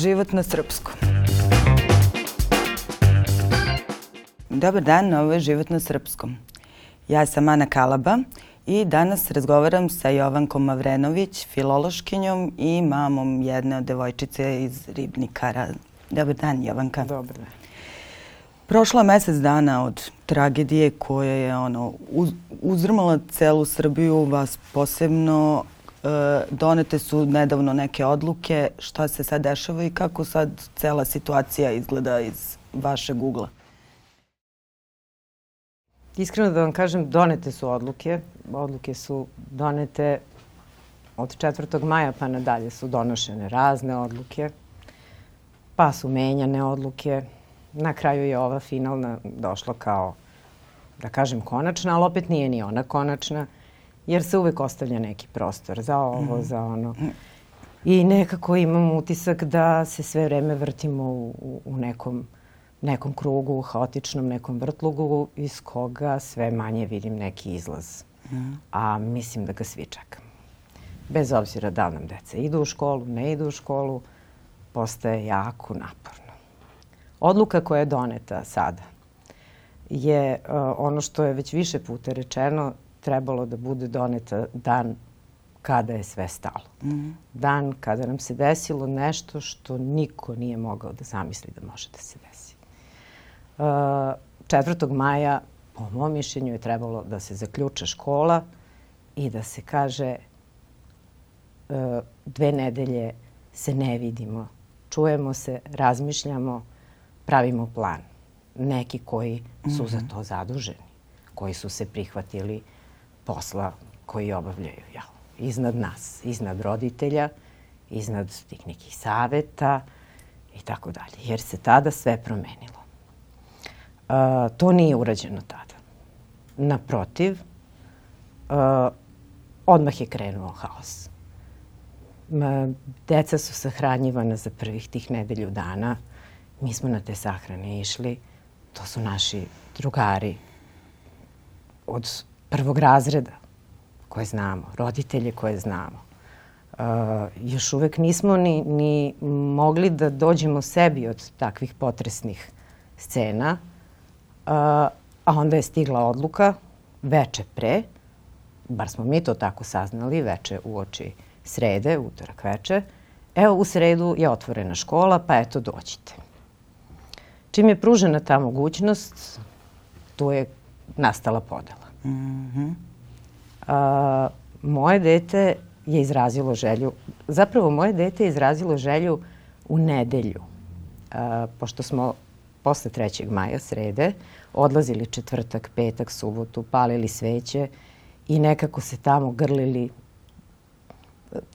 Život na srpskom. Dobar dan, ovo je Život na srpskom. Ja sam Ana Kalaba i danas razgovaram sa Jovankom Mavrenović, filološkinjom i mamom jedne od devojčice iz Ribnikara. Dobar dan, Jovanka. Dobar dan. Prošlo je mesec dana od tragedije koja je ono, uz, uzrmala celu Srbiju, vas posebno. Donete su nedavno neke odluke. Šta se sad dešava i kako sad cela situacija izgleda iz vašeg ugla? Iskreno da vam kažem, donete su odluke. Odluke su donete od 4. maja pa nadalje su donošene razne odluke, pa su menjane odluke. Na kraju je ova finalna došla kao, da kažem, konačna, ali opet nije ni ona konačna, jer se uvek ostavlja neki prostor za ovo, mm. za ono. I nekako imam utisak da se sve vreme vrtimo u, u, nekom nekom krugu, u haotičnom nekom vrtlugu iz koga sve manje vidim neki izlaz. Mm. A mislim da ga svi čekamo. Bez obzira da nam deca idu u školu, ne idu u školu, postaje jako naporno. Odluka koja je doneta sada je uh, ono što je već više puta rečeno, trebalo da bude doneta dan kada je sve stalo. Mm. Dan kada nam se desilo nešto što niko nije mogao da zamisli da može da se desi. 4. maja, po mom mišljenju, je trebalo da se zaključa škola i da se kaže e, dve nedelje se ne vidimo, čujemo se, razmišljamo, pravimo plan. Neki koji su za mhm. to zaduženi, koji su se prihvatili posla koji obavljaju jel, iznad nas, iznad roditelja, iznad tih nekih saveta i tako dalje. Jer se tada sve promenilo to nije urađeno tada. Naprotiv, uh, odmah je krenuo haos. Deca su sahranjivana za prvih tih nedelju dana. Mi smo na te sahrane išli. To su naši drugari od prvog razreda koje znamo, roditelje koje znamo. Uh, još uvek nismo ni, ni mogli da dođemo sebi od takvih potresnih scena a onda je stigla odluka veče pre, bar smo mi to tako saznali, veče u oči srede, utorak veče, evo u sredu je otvorena škola, pa eto dođite. Čim je pružena ta mogućnost, tu je nastala podela. Mm -hmm. a, moje dete je izrazilo želju, zapravo moje dete je izrazilo želju u nedelju, a, pošto smo posle 3. maja, srede, odlazili četvrtak, petak, subotu, palili sveće i nekako se tamo grlili,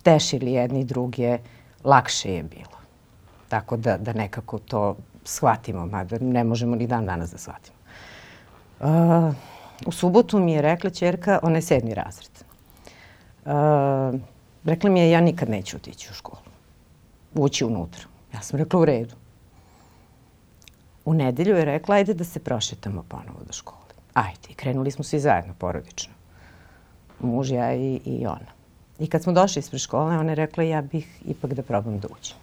tešili jedni druge, lakše je bilo. Tako da, da nekako to shvatimo, mada ne možemo ni dan danas da shvatimo. Uh, u subotu mi je rekla čerka, ona je sedmi razred. Uh, rekla mi je, ja nikad neću otići u školu. Ući unutra. Ja sam rekla u redu. U nedelju je rekla, ajde da se prošetamo ponovo do škole. Ajde, i krenuli smo svi zajedno, porodično. Muž, ja i, i ona. I kad smo došli ispred škole, ona je rekla, ja bih ipak da probam da uđem.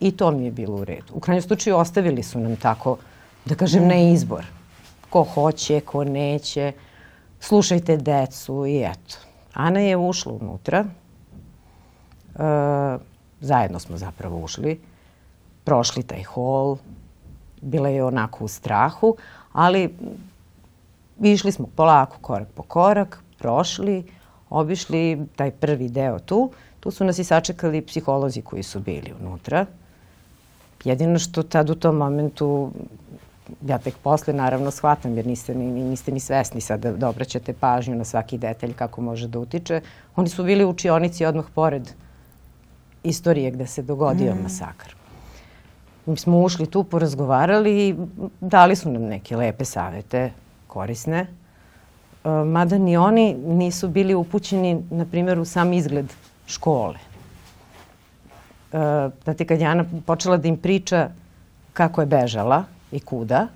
I to mi je bilo u redu. U krajnjem slučaju ostavili su nam tako, da kažem, na izbor. Ko hoće, ko neće. Slušajte decu i eto. Ana je ušla unutra. E, zajedno smo zapravo ušli. Prošli taj hol, bila je onako u strahu, ali išli smo polako, korak po korak, prošli, obišli taj prvi deo tu. Tu su nas i sačekali psiholozi koji su bili unutra. Jedino što tad u tom momentu, ja tek posle naravno shvatam jer niste ni, niste ni svesni sad da, da obraćate pažnju na svaki detalj kako može da utiče. Oni su bili u učionici odmah pored istorije gde se dogodio mm. masakr. Mi smo ušli tu, porazgovarali i dali su nam neke lepe savete, korisne. E, mada ni oni nisu bili upućeni, na primjer, u sam izgled škole. E, znate, kad Jana počela da im priča kako je bežala i kuda,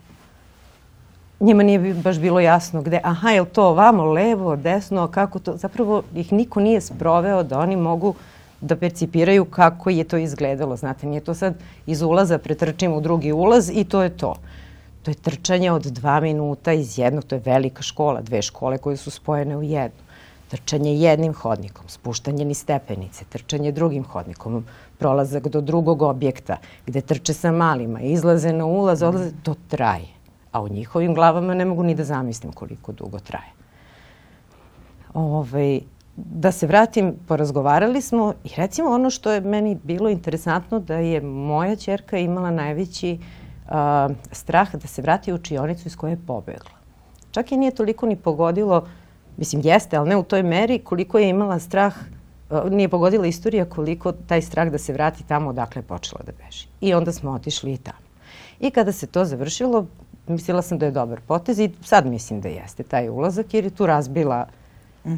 njima nije baš bilo jasno gde, aha, je li to ovamo, levo, desno, kako to, zapravo ih niko nije sproveo da oni mogu da percipiraju kako je to izgledalo. Znate, nije to sad iz ulaza pretrčim u drugi ulaz i to je to. To je trčanje od dva minuta iz jednog, to je velika škola, dve škole koje su spojene u jednu. Trčanje jednim hodnikom, spuštanje ni stepenice, trčanje drugim hodnikom, prolazak do drugog objekta gde trče sa malima, izlaze na ulaz, odlaze, to traje. A u njihovim glavama ne mogu ni da zamislim koliko dugo traje. Ove, ovaj, da se vratim, porazgovarali smo i recimo ono što je meni bilo interesantno da je moja čerka imala najveći uh, strah da se vrati u učionicu iz koje je pobegla. Čak i nije toliko ni pogodilo, mislim jeste, ali ne u toj meri koliko je imala strah, uh, nije pogodila istorija koliko taj strah da se vrati tamo odakle je počela da beži. I onda smo otišli i tamo. I kada se to završilo, mislila sam da je dobar potez i sad mislim da jeste taj ulazak jer je tu razbila uh,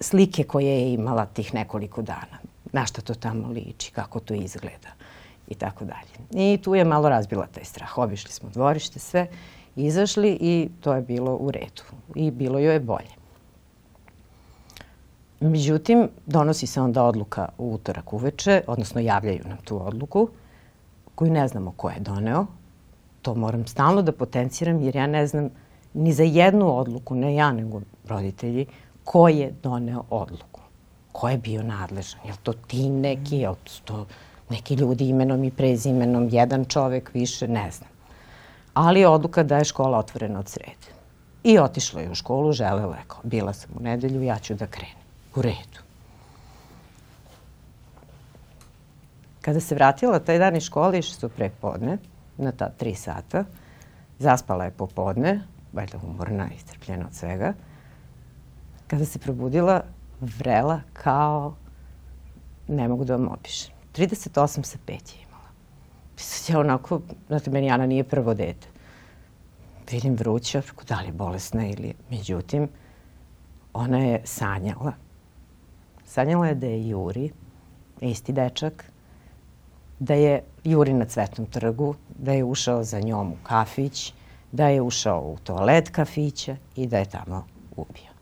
slike koje je imala tih nekoliko dana. Na šta to tamo liči, kako to izgleda i tako dalje. I tu je malo razbila taj strah. Obišli smo dvorište, sve, izašli i to je bilo u redu. I bilo joj je bolje. Međutim, donosi se onda odluka u utorak uveče, odnosno javljaju nam tu odluku, koju ne znamo ko je doneo. To moram stalno da potenciram jer ja ne znam ni za jednu odluku, ne ja nego roditelji, ko je doneo odluku, ko je bio nadležan, je li to tim neki, je li to neki ljudi imenom i prezimenom, jedan čovek više, ne znam. Ali odluka da je škola otvorena od srede. I otišla je u školu, želela je, bila sam u nedelju, ja ću da krenem. U redu. Kada se vratila taj dan iz škole, išli su pre podne, na ta tri sata, zaspala je popodne, valjda umorna, istrpljena od svega, Kada se probudila, vrela kao, ne mogu da vam opišem. 38 sa 5 je imala. Sad je onako, znate, meni Ana nije prvo dete. Vidim vruća, da li je bolesna ili... Međutim, ona je sanjala. Sanjala je da je Juri, isti dečak, da je Juri na Cvetnom trgu, da je ušao za njom u kafić, da je ušao u toalet kafića i da je tamo ubio.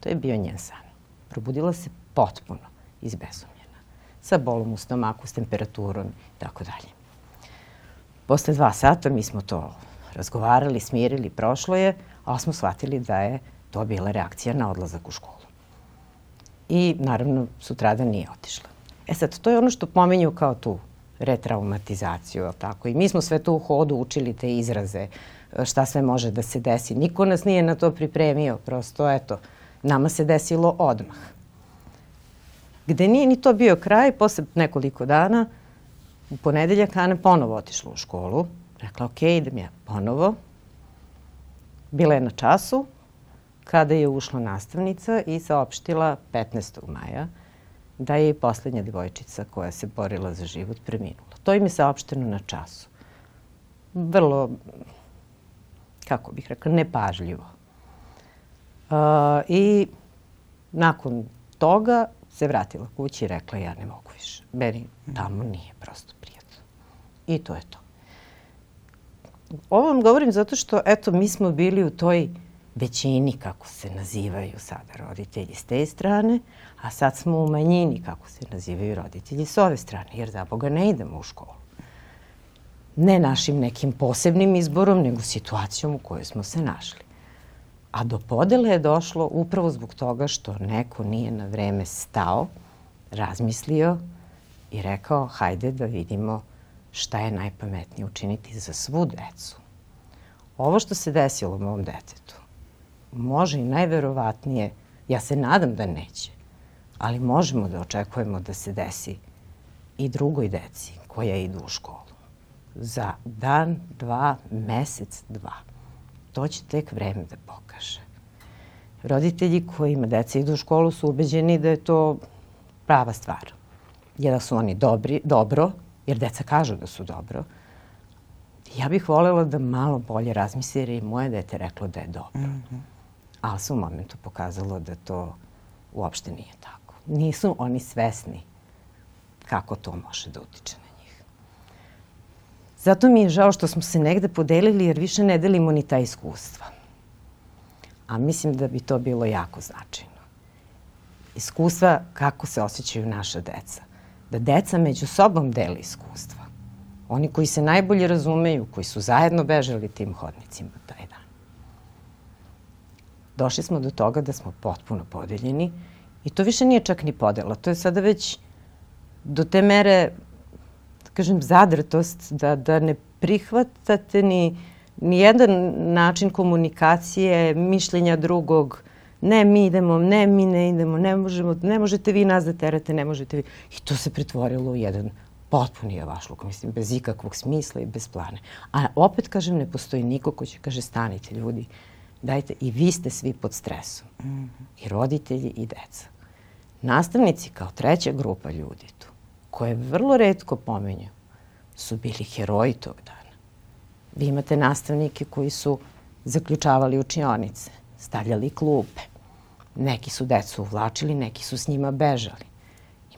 To je bio njen san. Probudila se potpuno izbezumljena. Sa bolom u stomaku, s temperaturom i tako dalje. Posle dva sata mi smo to razgovarali, smirili, prošlo je, a smo shvatili da je to bila reakcija na odlazak u školu. I naravno sutradan nije otišla. E sad, to je ono što pomenju kao tu retraumatizaciju, tako? I mi smo sve to u hodu učili te izraze, šta sve može da se desi. Niko nas nije na to pripremio, prosto, eto, Nama se desilo odmah. Gde nije ni to bio kraj, posle nekoliko dana, u ponedeljak Ana ponovo otišla u školu. Rekla, ok, idem ja ponovo. Bila je na času, kada je ušla nastavnica i saopštila 15. maja da je i poslednja devojčica koja se borila za život preminula. To im je saopšteno na času. Vrlo, kako bih rekla, nepažljivo. Uh, I nakon toga se vratila kući i rekla ja ne mogu više. Meni tamo nije prosto prijatno. I to je to. Ovo vam govorim zato što, eto, mi smo bili u toj većini, kako se nazivaju sada roditelji s te strane, a sad smo u manjini, kako se nazivaju roditelji s ove strane, jer za Boga ne idemo u školu. Ne našim nekim posebnim izborom, nego situacijom u kojoj smo se našli. A do podele je došlo upravo zbog toga što neko nije na vreme stao, razmislio i rekao hajde da vidimo šta je najpametnije učiniti za svu decu. Ovo što se desilo mom detetu može i najverovatnije, ja se nadam da neće, ali možemo da očekujemo da se desi i drugoj deci koja idu u školu. Za dan, dva, mesec, dva. To će tek vreme da pokaže. Roditelji kojima deca idu u školu su ubeđeni da je to prava stvar. Jer da su oni dobri, dobro, jer deca kažu da su dobro. Ja bih volela da malo bolje razmisli jer je moje dete reklo da je dobro. Mm -hmm. Ali se u momentu pokazalo da to uopšte nije tako. Nisu oni svesni kako to može da utiče na Zato mi je žao što smo se negde podelili jer više ne delimo ni ta iskustva. A mislim da bi to bilo jako značajno. iskustva kako se osjećaju naša deca. Da deca među sobom deli iskustva. Oni koji se najbolje razumeju, koji su zajedno bežali tim hodnicima taj. Došli smo do toga da smo potpuno podeljeni i to više nije čak ni podela. To je sada već do te mere, da kažem, zadrtost da, da ne prihvatate ni, ni jedan način komunikacije, mišljenja drugog, ne mi idemo, ne mi ne idemo, ne možemo, ne možete vi nas da terate, ne možete vi. I to se pretvorilo u jedan potpuni javašluk, mislim, bez ikakvog smisla i bez plane. A opet, kažem, ne postoji niko ko će kaže stanite ljudi, dajte, i vi ste svi pod stresom. Mm -hmm. I roditelji i deca. Nastavnici kao treća grupa ljudi tu, koje vrlo redko pomenju, su bili heroji tog dana. Vi imate nastavnike koji su zaključavali učionice, stavljali klupe. Neki su decu uvlačili, neki su s njima bežali.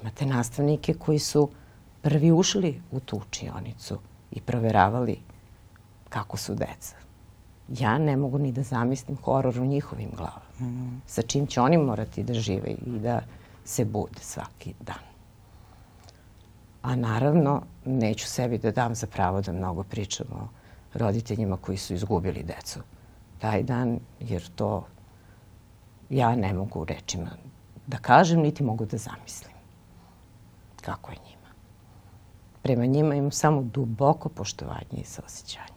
Imate nastavnike koji su prvi ušli u tu učionicu i proveravali kako su deca. Ja ne mogu ni da zamislim horor u njihovim glavama. Mm. Sa čim će oni morati da žive i da se bude svaki dan. A naravno, neću sebi da dam za pravo da mnogo pričam o roditeljima koji su izgubili decu taj dan, jer to ja ne mogu rečima da kažem, niti mogu da zamislim kako je njima. Prema njima imam samo duboko poštovanje i saosećanje.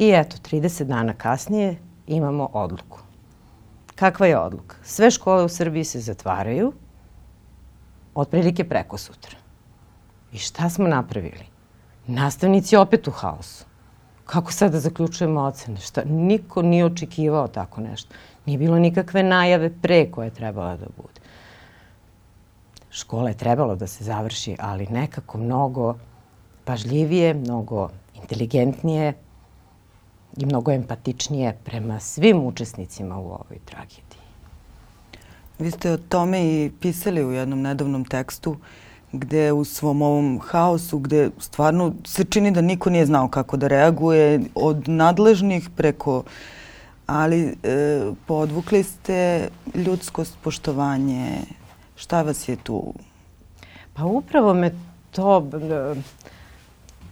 I eto, 30 dana kasnije imamo odluku. Kakva je odluka? Sve škole u Srbiji se zatvaraju, otprilike preko sutra. I šta smo napravili? Nastavnici opet u haosu. Kako sad da zaključujemo ocene? Šta? Niko nije očekivao tako nešto. Nije bilo nikakve najave pre koje je trebala da bude. Škola je trebalo da se završi, ali nekako mnogo pažljivije, mnogo inteligentnije i mnogo empatičnije prema svim učesnicima u ovoj tragediji. Vi ste o tome i pisali u jednom nedavnom tekstu gde u svom ovom haosu, gde stvarno se čini da niko nije znao kako da reaguje, od nadležnih preko ali e, podvukli ste ljudskost, poštovanje. Šta vas je tu? Pa upravo me to,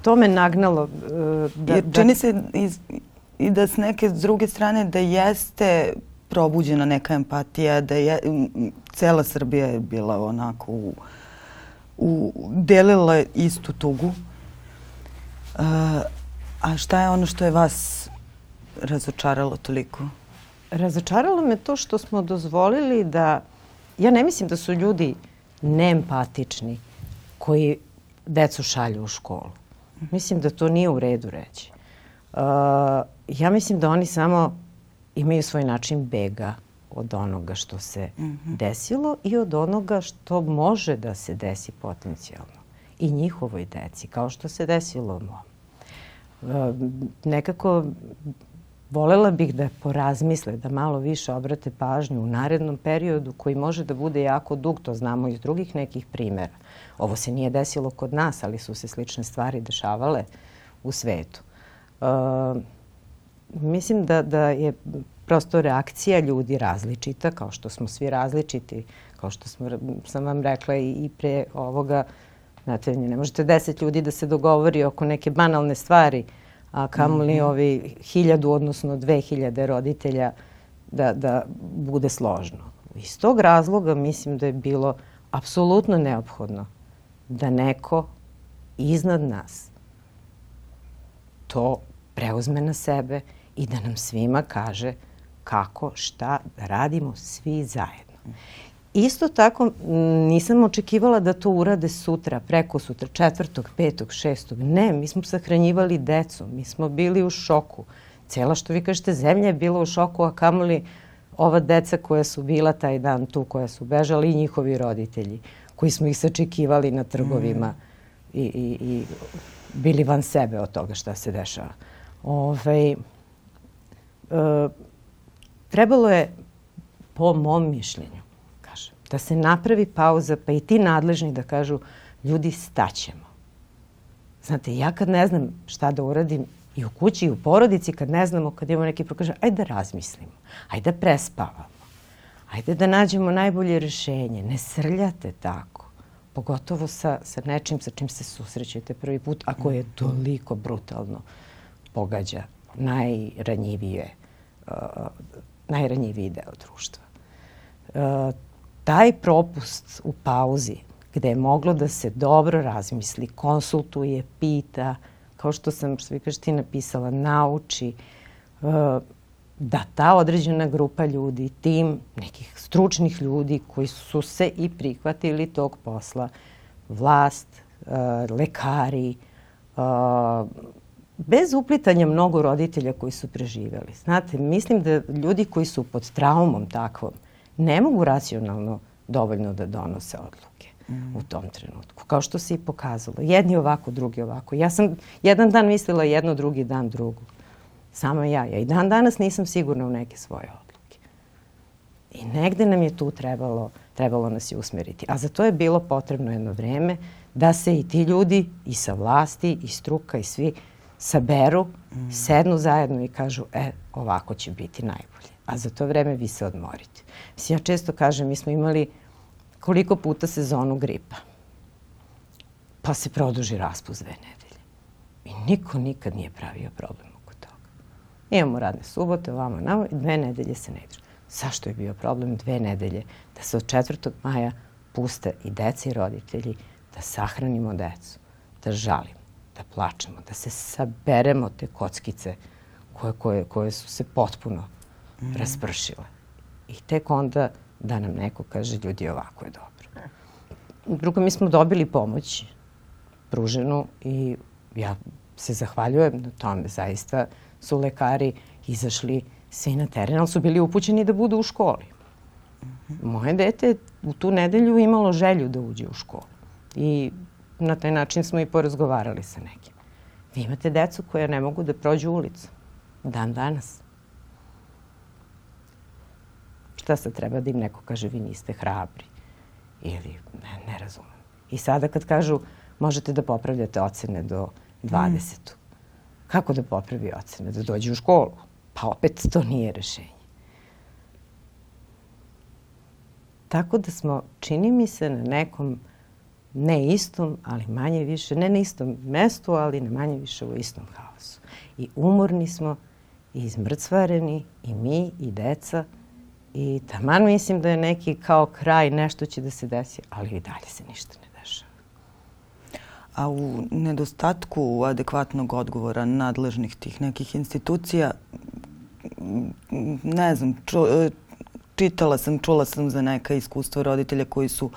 to me nagnalo. E, da, Jer da- čini da... se iz, i da s neke s druge strane da jeste probuđena neka empatija, da je, cela Srbija je bila onako u, u, delila istu tugu. Uh, a šta je ono što je vas razočaralo toliko? Razočaralo me to što smo dozvolili da... Ja ne mislim da su ljudi neempatični koji decu šalju u školu. Mislim da to nije u redu reći. Uh, ja mislim da oni samo imaju svoj način bega od onoga što se mm -hmm. desilo i od onoga što može da se desi potencijalno i njihovoj deci, kao što se desilo mom. E, nekako volela bih da porazmisle, da malo više obrate pažnju u narednom periodu koji može da bude jako dug, to znamo iz drugih nekih primera. Ovo se nije desilo kod nas, ali su se slične stvari dešavale u svetu. E, mislim da, da je prosto reakcija ljudi različita, kao što smo svi različiti, kao što smo, sam vam rekla i, i pre ovoga, znate, ne možete deset ljudi da se dogovori oko neke banalne stvari, a kamoli mm -hmm. ovi hiljadu, odnosno dve hiljade roditelja da, da bude složno. Iz tog razloga mislim da je bilo apsolutno neophodno da neko iznad nas to preuzme na sebe i da nam svima kaže kako, šta da radimo svi zajedno. Isto tako nisam očekivala da to urade sutra, preko sutra, četvrtog, petog, šestog. Ne, mi smo sahranjivali decu, mi smo bili u šoku. Cela što vi kažete, zemlja je bila u šoku, a kamoli ova deca koja su bila taj dan tu, koja su bežali i njihovi roditelji, koji smo ih sačekivali na trgovima mm. i, i, i bili van sebe od toga šta se dešava. Ove, ovaj, trebalo je, po mom mišljenju, kažem, da se napravi pauza, pa i ti nadležni da kažu, ljudi, staćemo. Znate, ja kad ne znam šta da uradim, i u kući i u porodici, kad ne znamo, kad imamo neki prokaže, ajde da razmislimo, ajde da prespavamo, Ajde da nađemo najbolje rešenje. Ne srljate tako. Pogotovo sa, sa nečim sa čim se susrećete prvi put, a koje toliko brutalno pogađa najranjivije, najranjiviji deo društva. Uh, taj propust u pauzi gde je moglo da se dobro razmisli, konsultuje, pita, kao što sam, što vi kažete, napisala, nauči, uh, da ta određena grupa ljudi, tim nekih stručnih ljudi koji su se i prihvatili tog posla, vlast, uh, lekari, bez uplitanja mnogo roditelja koji su preživeli. Znate, mislim da ljudi koji su pod traumom takvom ne mogu racionalno dovoljno da donose odluke mm. u tom trenutku. Kao što se i pokazalo. Jedni ovako, drugi ovako. Ja sam jedan dan mislila jedno, drugi dan drugo. Samo ja. Ja i dan danas nisam sigurna u neke svoje odluke. I negde nam je tu trebalo, trebalo nas je usmeriti. A za to je bilo potrebno jedno vreme da se i ti ljudi i sa vlasti i struka i svi saberu, mm. sednu zajedno i kažu e, ovako će biti najbolje. A za to vreme vi se odmorite. Mislim, ja često kažem, mi smo imali koliko puta sezonu gripa. Pa se produži raspust dve nedelje. I niko nikad nije pravio problem oko toga. Imamo radne subote, ovamo, namo, i dve nedelje se ne igra. Zašto je bio problem dve nedelje da se od 4. maja puste i deca i roditelji da sahranimo decu, da žalimo, da plačemo, da se saberemo te kockice koje, koje, koje su se potpuno mm. raspršile. I tek onda da nam neko kaže ljudi ovako je dobro. Drugo, mi smo dobili pomoć pruženu i ja se zahvaljujem na tome. Zaista su lekari izašli svi na teren, ali su bili upućeni da budu u školi. Moje dete u tu nedelju imalo želju da uđe u školu. I na taj način smo i porazgovarali sa nekim. Vi imate decu koja ne mogu da prođu ulicu. Dan danas. Šta sad treba da im neko kaže vi niste hrabri? Ili ne, ne razumem. I sada kad kažu možete da popravljate ocene do 20. Mm. Kako da popravi ocene? Da dođe u školu? Pa opet to nije rešenje. Tako da smo, čini mi se, na nekom ne istom, ali manje više, ne na istom mestu, ali na manje više u istom haosu. I umorni smo, i izmrcvareni, i mi, i deca. I taman mislim da je neki kao kraj, nešto će da se desi, ali i dalje se ništa ne dešava. A u nedostatku adekvatnog odgovora nadležnih tih nekih institucija, ne znam, ču, čitala sam, čula sam za neka iskustva roditelja koji su uh,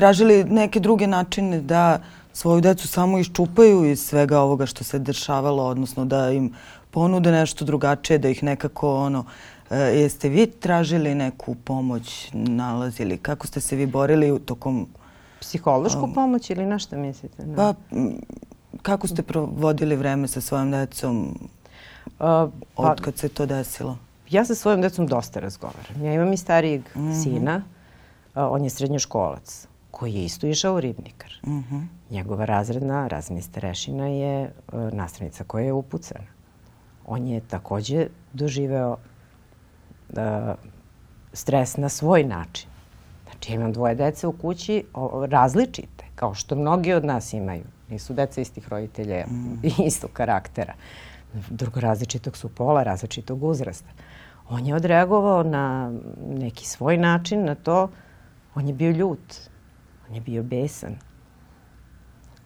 tražili neke druge načine da svoju decu samo iščupaju iz svega ovoga što se dešavalo, odnosno da im ponude nešto drugačije, da ih nekako ono, e, jeste vi tražili neku pomoć, nalazili? Kako ste se vi borili tokom... Psihološku um, pomoć ili na šta mislite? No. Pa, kako ste provodili vreme sa svojom decom uh, pa, od kad se to desilo? Ja sa svojom decom dosta razgovaram. Ja imam i starijeg mm -hmm. sina, uh, on je srednjoškolac koji je isto išao u ribnikar. Uh. -huh. Njegova razredna, razredni starešina je uh, nastavnica koja je upucana. On je takođe doživeo uh, stres na svoj način. Znači, ja imam dvoje dece u kući o, različite, kao što mnogi od nas imaju. Nisu deca istih roditelja mm. i istog karaktera. Drugo različitog su pola, različitog uzrasta. On je odreagovao na neki svoj način na to. On je bio ljut On je bio besan.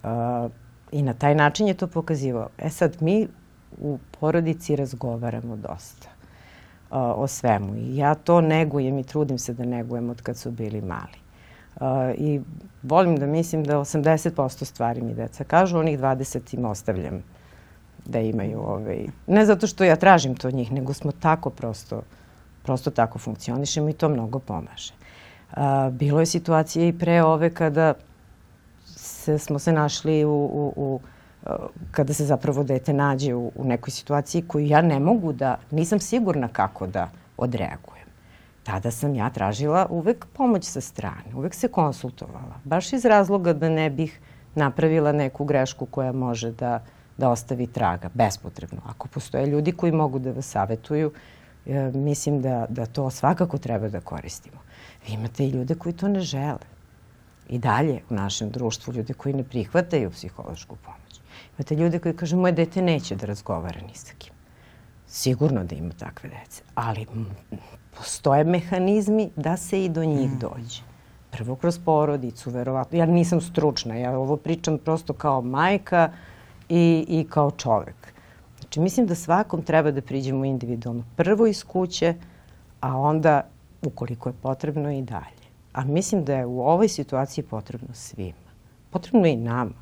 Uh, I na taj način je to pokazivao. E sad, mi u porodici razgovaramo dosta uh, o svemu. I ja to negujem i trudim se da negujem od kad su bili mali. Uh, I volim da mislim da 80% stvari mi deca kažu, onih 20 im ostavljam da imaju ovaj... Ne zato što ja tražim to od njih, nego smo tako prosto, prosto tako funkcionišemo i to mnogo pomaže. A, bilo je situacije i pre ove kada se, smo se našli u, u, u kada se zapravo dete nađe u, u nekoj situaciji koju ja ne mogu da, nisam sigurna kako da odreagujem. Tada sam ja tražila uvek pomoć sa strane, uvek se konsultovala, baš iz razloga da ne bih napravila neku grešku koja može da, da ostavi traga, bespotrebno. Ako postoje ljudi koji mogu da vas savetuju, E, mislim da, da to svakako treba da koristimo. Vi imate i ljude koji to ne žele. I dalje u našem društvu ljude koji ne prihvataju psihološku pomoć. Imate ljude koji kažu moje dete neće da razgovara ni sa kim. Sigurno da ima takve dece, ali postoje mehanizmi da se i do njih mm. dođe. Prvo kroz porodicu, verovatno. Ja nisam stručna, ja ovo pričam prosto kao majka i, i kao čovek. Znači, mislim da svakom treba da priđemo individualno. Prvo iz kuće, a onda, ukoliko je potrebno, i dalje. A mislim da je u ovoj situaciji potrebno svima. Potrebno je i nama.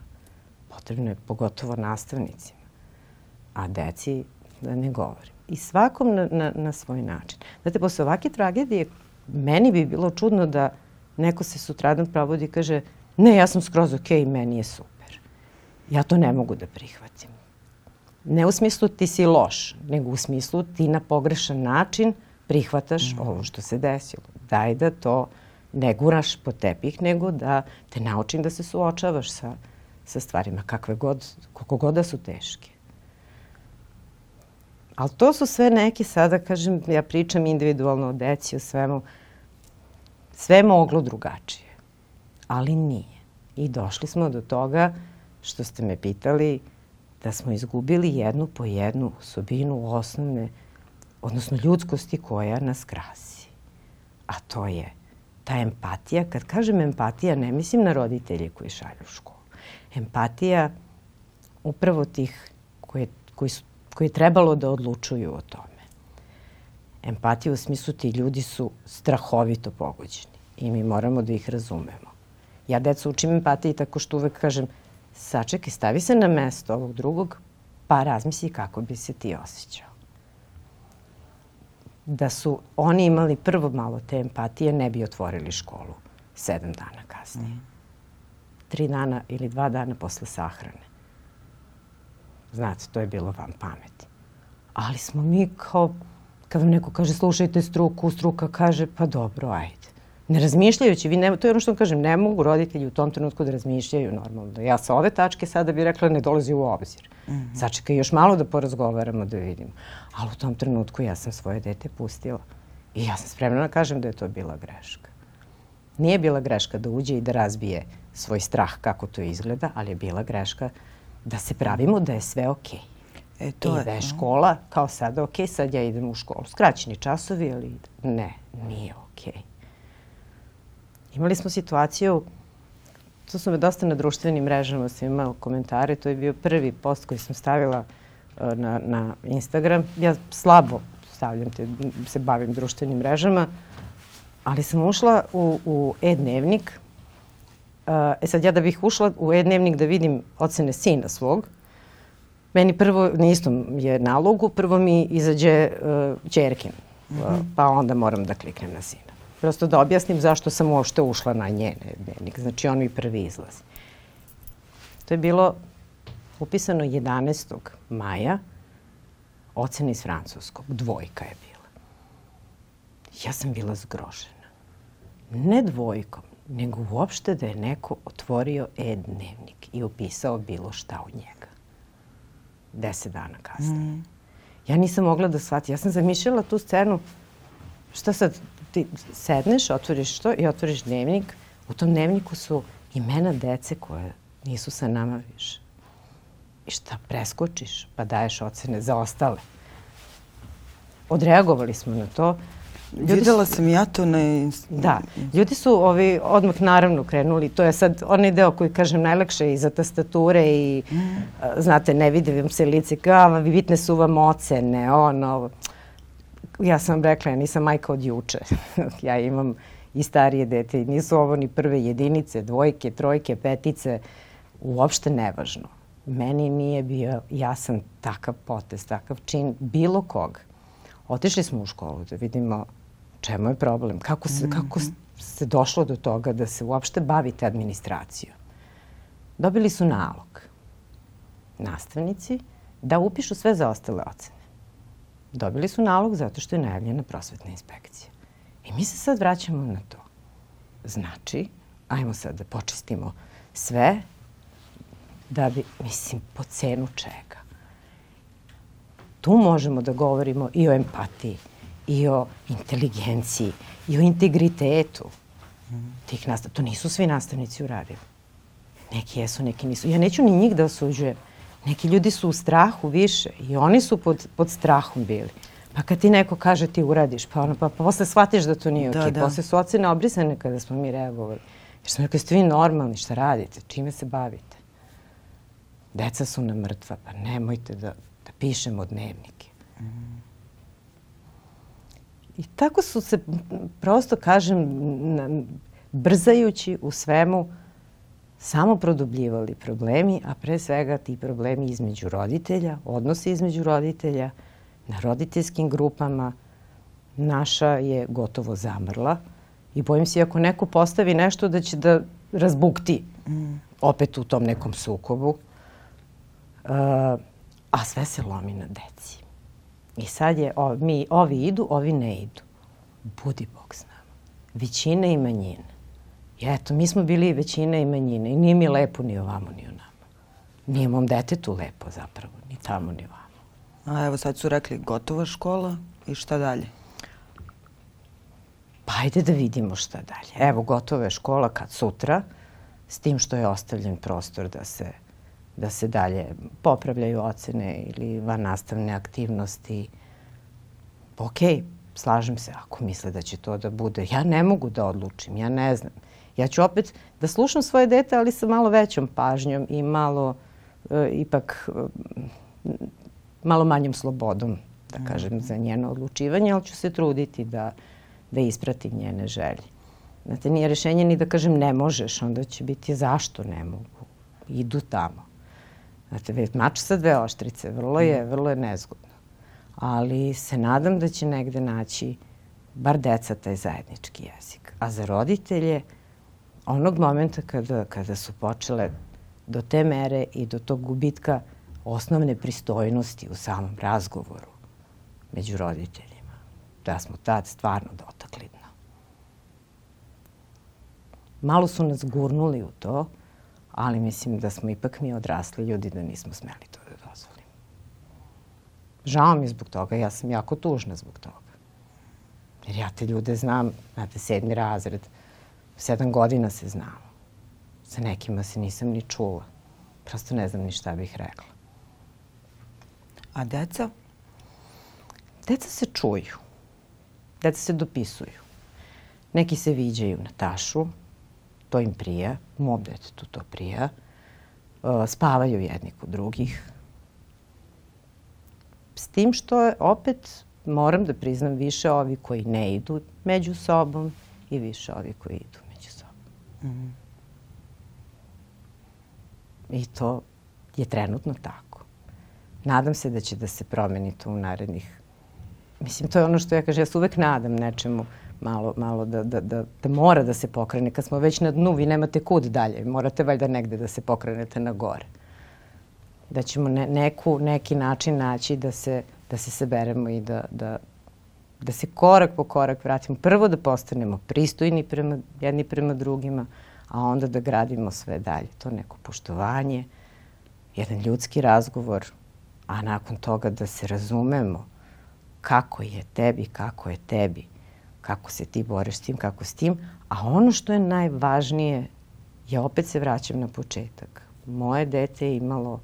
Potrebno je pogotovo nastavnicima. A deci da ne govorim. I svakom na, na, na svoj način. Znate, posle ovake tragedije, meni bi bilo čudno da neko se sutradan probudi i kaže ne, ja sam skroz okej, okay, meni je super. Ja to ne mogu da prihvatim. Ne u smislu ti si loš, nego u smislu ti na pogrešan način prihvataš mm. ovo što se desilo. Daj da to ne guraš po tepih, nego da te naučim da se suočavaš sa, sa stvarima kakve god, koliko god da su teške. Ali to su sve neki, sada kažem, ja pričam individualno o deci, o svemu, sve je moglo drugačije. Ali nije. I došli smo do toga što ste me pitali da smo izgubili jednu po jednu osobinu osnovne, odnosno ljudskosti koja nas krasi. A to je ta empatija. Kad kažem empatija, ne mislim na roditelje koji šalju u školu. Empatija upravo tih koje, koji, su, koji trebalo da odlučuju o tome. Empatija u smislu ti ljudi su strahovito pogođeni i mi moramo da ih razumemo. Ja decu učim empatiji tako što uvek kažem sačekaj, stavi se na mesto ovog drugog, pa razmisli kako bi se ti osjećao. Da su oni imali prvo malo te empatije, ne bi otvorili školu sedam dana kasnije. Mm. Tri dana ili dva dana posle sahrane. Znate, to je bilo vam pameti. Ali smo mi kao, kad vam neko kaže slušajte struku, struka kaže pa dobro, ajde. Ne razmišljajući, vi ne, to je ono što vam kažem, ne mogu roditelji u tom trenutku da razmišljaju normalno. Ja sa ove tačke sada bih rekla ne dolazi u obzir. Mm -hmm. Sačekaj još malo da porazgovaramo, da vidimo. Ali u tom trenutku ja sam svoje dete pustila. I ja sam spremna da kažem da je to bila greška. Nije bila greška da uđe i da razbije svoj strah kako to izgleda, ali je bila greška da se pravimo da je sve okej. Okay. E, to I da je škola kao sada okej, okay, sad ja idem u školu. Skraćeni časovi, ali ne, nije okej. Okay. Imali smo situaciju, to su me dosta na društvenim mrežama sam imala komentare, to je bio prvi post koji sam stavila uh, na, na Instagram. Ja slabo stavljam te, se bavim društvenim mrežama, ali sam ušla u, u e-dnevnik. Uh, e sad ja da bih ušla u e-dnevnik da vidim ocene sina svog, meni prvo na istom je nalogu, prvo mi izađe uh, čerkin, mm -hmm. pa onda moram da kliknem na sina. Prosto da objasnim zašto sam uopšte ušla na njene dnevnik. Znači, on mi prvi izlazi. To je bilo upisano 11. maja, ocena iz francuskog, dvojka je bila. Ja sam bila zgrožena. Ne dvojkom, nego uopšte da je neko otvorio e-dnevnik i upisao bilo šta u njega. Deset dana kasnije. Mm. Ja nisam mogla da shvatim. Ja sam zamišljala tu scenu, šta sad, ti sedneš, otvoriš to i otvoriš dnevnik. U tom dnevniku su imena dece koje nisu sa nama više. I šta preskočiš pa daješ ocene za ostale. Odreagovali smo na to. Ljudi Videla su, sam ja to na... Da. Ljudi su ovi odmah naravno krenuli. To je sad onaj deo koji kažem najlakše i za tastature i mm. znate ne vidi vam se lice kao bitne su vam ocene, ono ja sam rekla, ja nisam majka od juče. ja imam i starije dete. Nisu ovo ni prve jedinice, dvojke, trojke, petice. Uopšte nevažno. Meni nije bio jasan takav potez, takav čin bilo kog. Otišli smo u školu da vidimo čemu je problem, kako se, mm -hmm. kako se došlo do toga da se uopšte bavite administracijom. Dobili su nalog nastavnici da upišu sve zaostale ocene. Dobili su nalog zato što je najavljena prosvetna inspekcija. I mi se sad vraćamo na to. Znači, ajmo sad da počistimo sve da bi, mislim, po cenu čega. Tu možemo da govorimo i o empatiji, i o inteligenciji i o integritetu tih nastavnika. To nisu svi nastavnici uradili. Neki jesu, neki nisu. Ja neću ni njih da osuđujem. Neki ljudi su u strahu više i oni su pod, pod strahom bili. Pa kad ti neko kaže ti uradiš, pa, ono, pa, pa posle shvatiš da to nije Da, okej. da. Posle su ocene obrisane kada smo mi reagovali. Jer smo rekli, ste vi normalni, šta radite, čime se bavite? Deca su nam mrtva, pa nemojte da, da pišemo dnevnike. I tako su se, prosto kažem, na- brzajući u svemu, samo produbljivali problemi, a pre svega ti problemi između roditelja, odnosi između roditelja, na roditeljskim grupama, naša je gotovo zamrla i bojim se ako neko postavi nešto da će da razbukti opet u tom nekom sukobu, Uh, a sve se lomi na deci. I sad je, o, mi, ovi idu, ovi ne idu. Budi Bog s nama. Većine i manjine. I eto, mi smo bili i većina i manjine i nije mi lepo ni ovamo ni onamo. Nije mom detetu lepo zapravo, ni tamo ni ovamo. A evo sad su rekli gotova škola i šta dalje? Pa ajde da vidimo šta dalje. Evo, gotova je škola kad sutra, s tim što je ostavljen prostor da se, da se dalje popravljaju ocene ili van nastavne aktivnosti. Ok, slažem se ako misle da će to da bude. Ja ne mogu da odlučim, ja ne znam. Ja ću opet da slušam svoje dete, ali sa malo većom pažnjom i malo e, ipak e, malo manjom slobodom, da kažem, za njeno odlučivanje, ali ću se truditi da, da ispratim njene želje. Znate, nije rešenje ni da kažem ne možeš, onda će biti zašto ne mogu. Idu tamo. Znate, već mač sa dve oštrice, vrlo je, vrlo je nezgodno. Ali se nadam da će negde naći bar deca taj zajednički jezik. A za roditelje, onog momenta kada, kada su počele do te mere i do tog gubitka osnovne pristojnosti u samom razgovoru među roditeljima, da smo tad stvarno dotakli dno. Malo su nas gurnuli u to, ali mislim da smo ipak mi odrasli ljudi da nismo smeli to da dozvolimo. Žao mi zbog toga, ja sam jako tužna zbog toga. Jer ja te ljude znam, znate, sedmi razred, sedam godina se znamo. Sa nekima se nisam ni čula. Prosto ne znam ni šta bih rekla. A deca? Deca se čuju. Deca se dopisuju. Neki se viđaju na tašu, to im prija, mom detetu to prija. Uh, spavaju jedni kod drugih. S tim što je opet, moram da priznam, više ovi koji ne idu među sobom i više ovi koji idu sobom. I to je trenutno tako. Nadam se da će da se promeni to u narednih Mislim, to je ono što ja kažem, ja se uvek nadam nečemu malo, malo da, da, da, da mora da se pokrene. Kad smo već na dnu, vi nemate kud dalje. Morate valjda negde da se pokrenete na gore. Da ćemo ne, neku, neki način naći da se, da se seberemo i da, da, da se korak po korak vratimo. Prvo da postanemo pristojni prema, jedni prema drugima, a onda da gradimo sve dalje. To neko poštovanje, jedan ljudski razgovor, a nakon toga da se razumemo kako je tebi, kako je tebi, kako se ti boriš s tim, kako s tim. A ono što je najvažnije, ja opet se vraćam na početak. Moje dete je imalo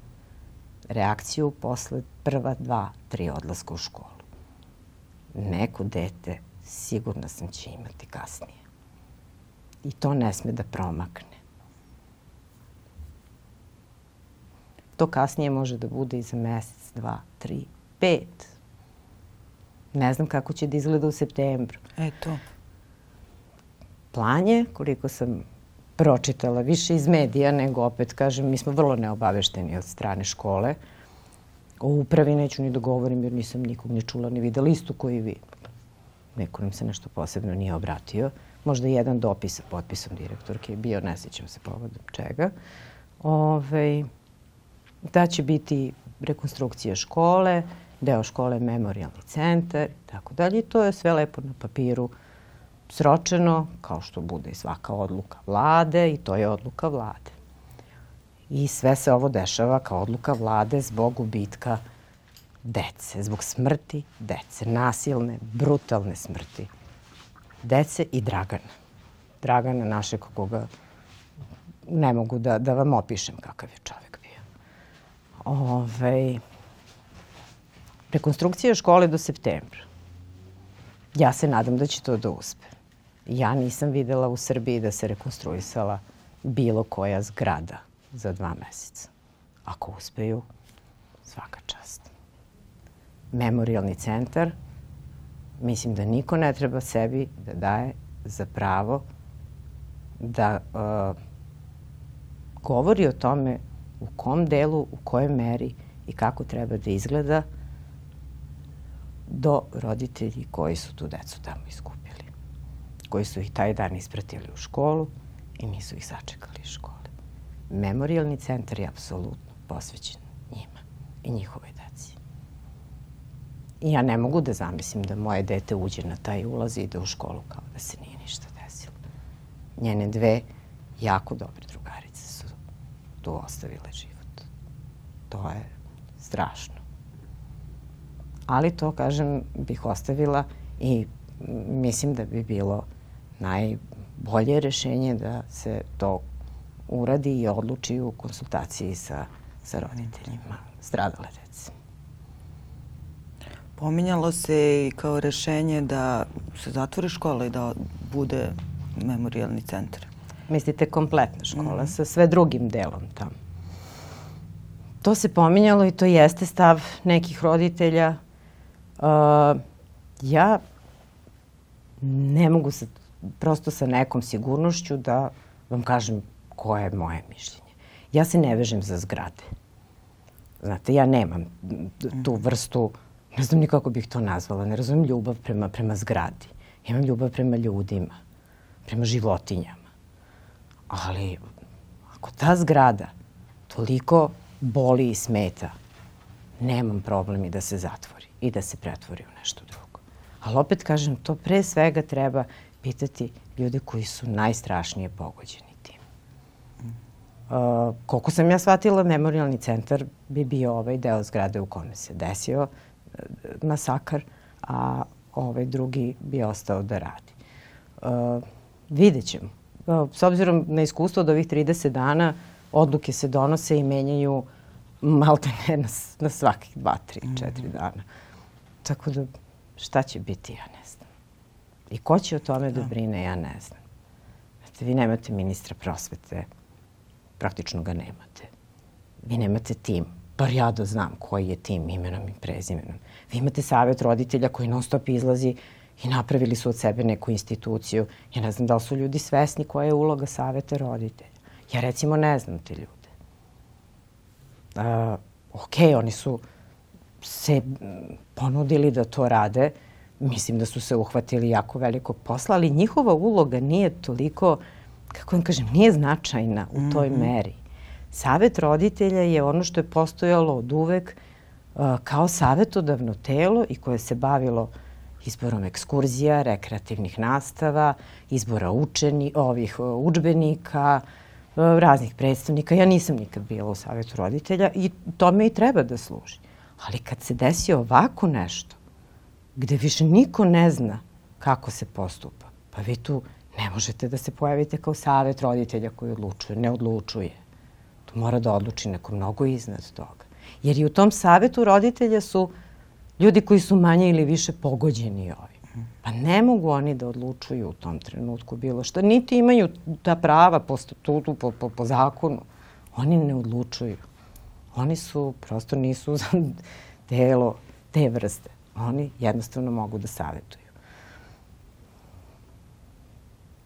reakciju posle prva dva, tri odlaska u školu. Neko dete sigurno sam će imati kasnije. I to ne sme da promakne. To kasnije može da bude i za mesec, dva, tri, pet. Ne znam kako će da izgleda u septembru. Eto. Plan je, koliko sam pročitala, više iz medija nego opet, kažem, mi smo vrlo neobavešteni od strane škole. O upravi neću ni da govorim jer nisam nikog ni čula ni videla istu koji vi. Neko nam se nešto posebno nije obratio. Možda jedan dopis sa potpisom direktorke je bio, ne sjećam se povodom čega. Ove, da će biti rekonstrukcija škole, deo škole memorialni centar i tako dalje. I to je sve lepo na papiru sročeno, kao što bude i svaka odluka vlade i to je odluka vlade. I sve se ovo dešava kao odluka vlade zbog gubitka dece, zbog smrti dece, nasilne, brutalne smrti dece i Dragana. Dragana našeg koga ne mogu da, da vam opišem kakav je čovek bio. Ove, rekonstrukcija škole do septembra. Ja se nadam da će to da uspe. Ja nisam videla u Srbiji da se rekonstruisala bilo koja zgrada za dva meseca. Ako uspeju, svaka čast. Memorialni centar, mislim da niko ne treba sebi da daje za pravo da uh, govori o tome u kom delu, u kojoj meri i kako treba da izgleda do roditelji koji su tu decu tamo iskupili. Koji su ih taj dan ispratili u školu i nisu ih sačekali iz škole. Memorialni centar je apsolutno posvećen njima i njihovoj deci. I ja ne mogu da zamislim da moje dete uđe na taj ulaz i ide u školu kao da se nije ništa desilo. Njene dve jako dobre drugarice su tu ostavile život. To je strašno. Ali to, kažem, bih ostavila i mislim da bi bilo najbolje rešenje da se to uradi i odluči u konsultaciji sa, sa roditeljima stradale dece. Pominjalo se i kao rešenje da se zatvori škola i da bude memorialni centar. Mislite kompletna škola mm -hmm. sa sve drugim delom tamo? To se pominjalo i to jeste stav nekih roditelja. Uh, ja ne mogu sa, prosto sa nekom sigurnošću da vam kažem koje je moje mišljenje. Ja se ne vežem za zgrade. Znate, ja nemam tu vrstu, ne znam ni kako bih to nazvala, ne razumem ljubav prema, prema zgradi. Imam ljubav prema ljudima, prema životinjama. Ali ako ta zgrada toliko boli i smeta, nemam problem i da se zatvori i da se pretvori u nešto drugo. Ali opet kažem, to pre svega treba pitati ljude koji su najstrašnije pogođeni. Uh, koliko sam ja shvatila, memorialni centar bi bio ovaj deo zgrade u kome se desio uh, masakar, a ovaj drugi bi ostao da radi. Uh, vidjet ćemo. Uh, s obzirom na iskustvo od ovih 30 dana, odluke se donose i menjaju malte ne na, na svakih 2, 3, 4 dana. Tako da šta će biti, ja ne znam. I ko će o tome da, da brine, ja ne znam. Znate, vi nemate ministra prosvete, praktično ga nemate. Vi nemate tim. Bar ja da znam koji je tim imenom i prezimenom. Vi imate savjet roditelja koji non stop izlazi i napravili su od sebe neku instituciju. Ja ne znam da li su ljudi svesni koja je uloga savjeta roditelja. Ja recimo ne znam te ljude. Uh, ok, oni su se ponudili da to rade. Mislim da su se uhvatili jako velikog posla, ali njihova uloga nije toliko uh, kako vam kažem, nije značajna u toj mm -hmm. meri. Savet roditelja je ono što je postojalo od uvek uh, kao savetodavno telo i koje se bavilo izborom ekskurzija, rekreativnih nastava, izbora učeni, ovih uh, učbenika, uh, raznih predstavnika. Ja nisam nikad bila u savetu roditelja i tome i treba da služi. Ali kad se desi ovako nešto, gde više niko ne zna kako se postupa, pa vi tu Ne možete da se pojavite kao savet roditelja koji odlučuje. Ne odlučuje. To mora da odluči neko mnogo iznad toga. Jer i u tom savetu roditelja su ljudi koji su manje ili više pogođeni ovim. Pa ne mogu oni da odlučuju u tom trenutku bilo što. Niti imaju ta prava po statutu, po, po, po zakonu. Oni ne odlučuju. Oni su, prosto nisu za delo te vrste. Oni jednostavno mogu da savetuju.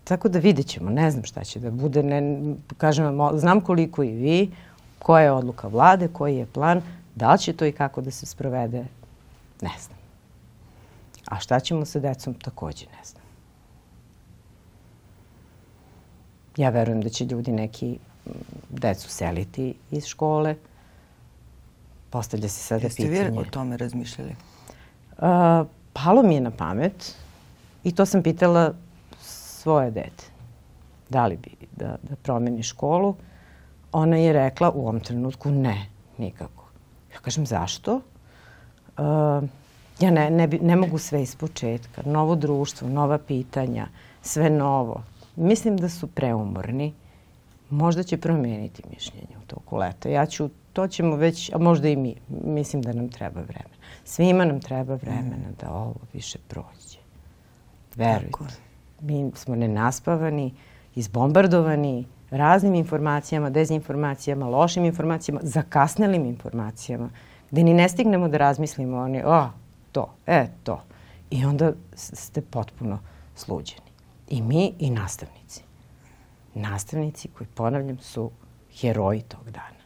Tako da vidjet ćemo, ne znam šta će da bude. Ne, kažem vam, znam koliko i vi, koja je odluka vlade, koji je plan, da li će to i kako da se sprovede, ne znam. A šta ćemo sa decom, takođe ne znam. Ja verujem da će ljudi neki decu seliti iz škole. Postavlja se sada Jeste pitanje. Jeste vi o tome razmišljali? Uh, palo mi je na pamet i to sam pitala svoje dete. Da li bi da, da promeni školu? Ona je rekla u ovom trenutku ne, nikako. Ja kažem zašto? Uh, ja ne, ne, bi, ne mogu sve iz početka. Novo društvo, nova pitanja, sve novo. Mislim da su preumorni. Možda će promeniti mišljenje u toku leta. Ja ću, to ćemo već, a možda i mi. Mislim da nam treba vremena. Svima nam treba vremena da ovo više prođe. Verujte. Tako. Mi smo nenaspavani, izbombardovani raznim informacijama, dezinformacijama, lošim informacijama, zakasnelim informacijama, gde ni ne stignemo da razmislimo oni, o, to, e, to. I onda ste potpuno sluđeni. I mi i nastavnici. Nastavnici koji, ponavljam, su heroji tog dana.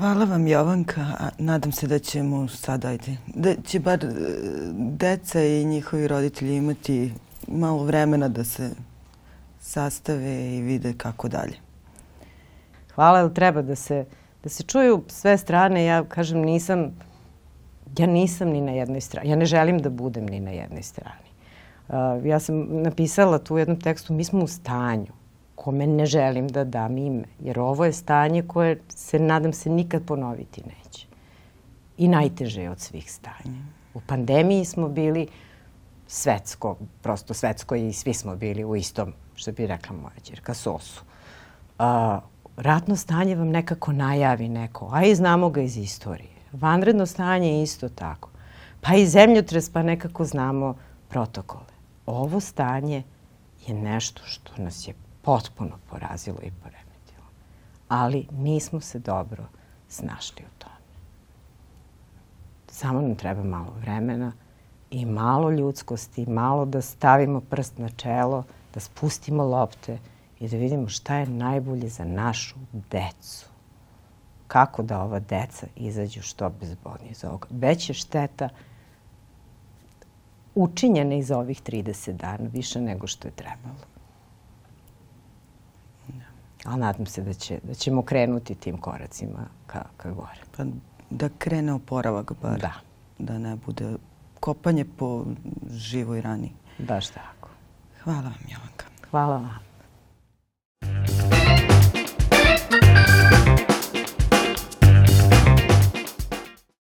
Hvala vam Jovanka, nadam se da ćemo sad, ajde, da će bar e, deca i njihovi roditelji imati malo vremena da se sastave i vide kako dalje. Hvala, jer treba da se, da se čuju sve strane. Ja kažem, nisam, ja nisam ni na jednoj strani. Ja ne želim da budem ni na jednoj strani. Uh, ja sam napisala tu u jednom tekstu, mi smo u stanju kome ne želim da dam ime, jer ovo je stanje koje se, nadam se, nikad ponoviti neće. I najteže je od svih stanja. U pandemiji smo bili svetsko, prosto svetsko i svi smo bili u istom, što bi rekla moja čerka, sosu. A, ratno stanje vam nekako najavi neko, a i znamo ga iz istorije. Vanredno stanje je isto tako. Pa i zemljotres, pa nekako znamo protokole. Ovo stanje je nešto što nas je potpuno porazilo i poremetilo. Ali nismo se dobro snašli u tome. Samo nam treba malo vremena i malo ljudskosti, malo da stavimo prst na čelo, da spustimo lopte i da vidimo šta je najbolje za našu decu. Kako da ova deca izađu što bezbolnije iz ovoga. Veća šteta učinjena iz ovih 30 dana, više nego što je trebalo. Ali nadam se da, će, da ćemo krenuti tim koracima ka, ka gore. Pa da krene oporavak bar. Da. Da ne bude kopanje po živoj rani. Baš tako. Hvala vam, Jovanka. Hvala vam.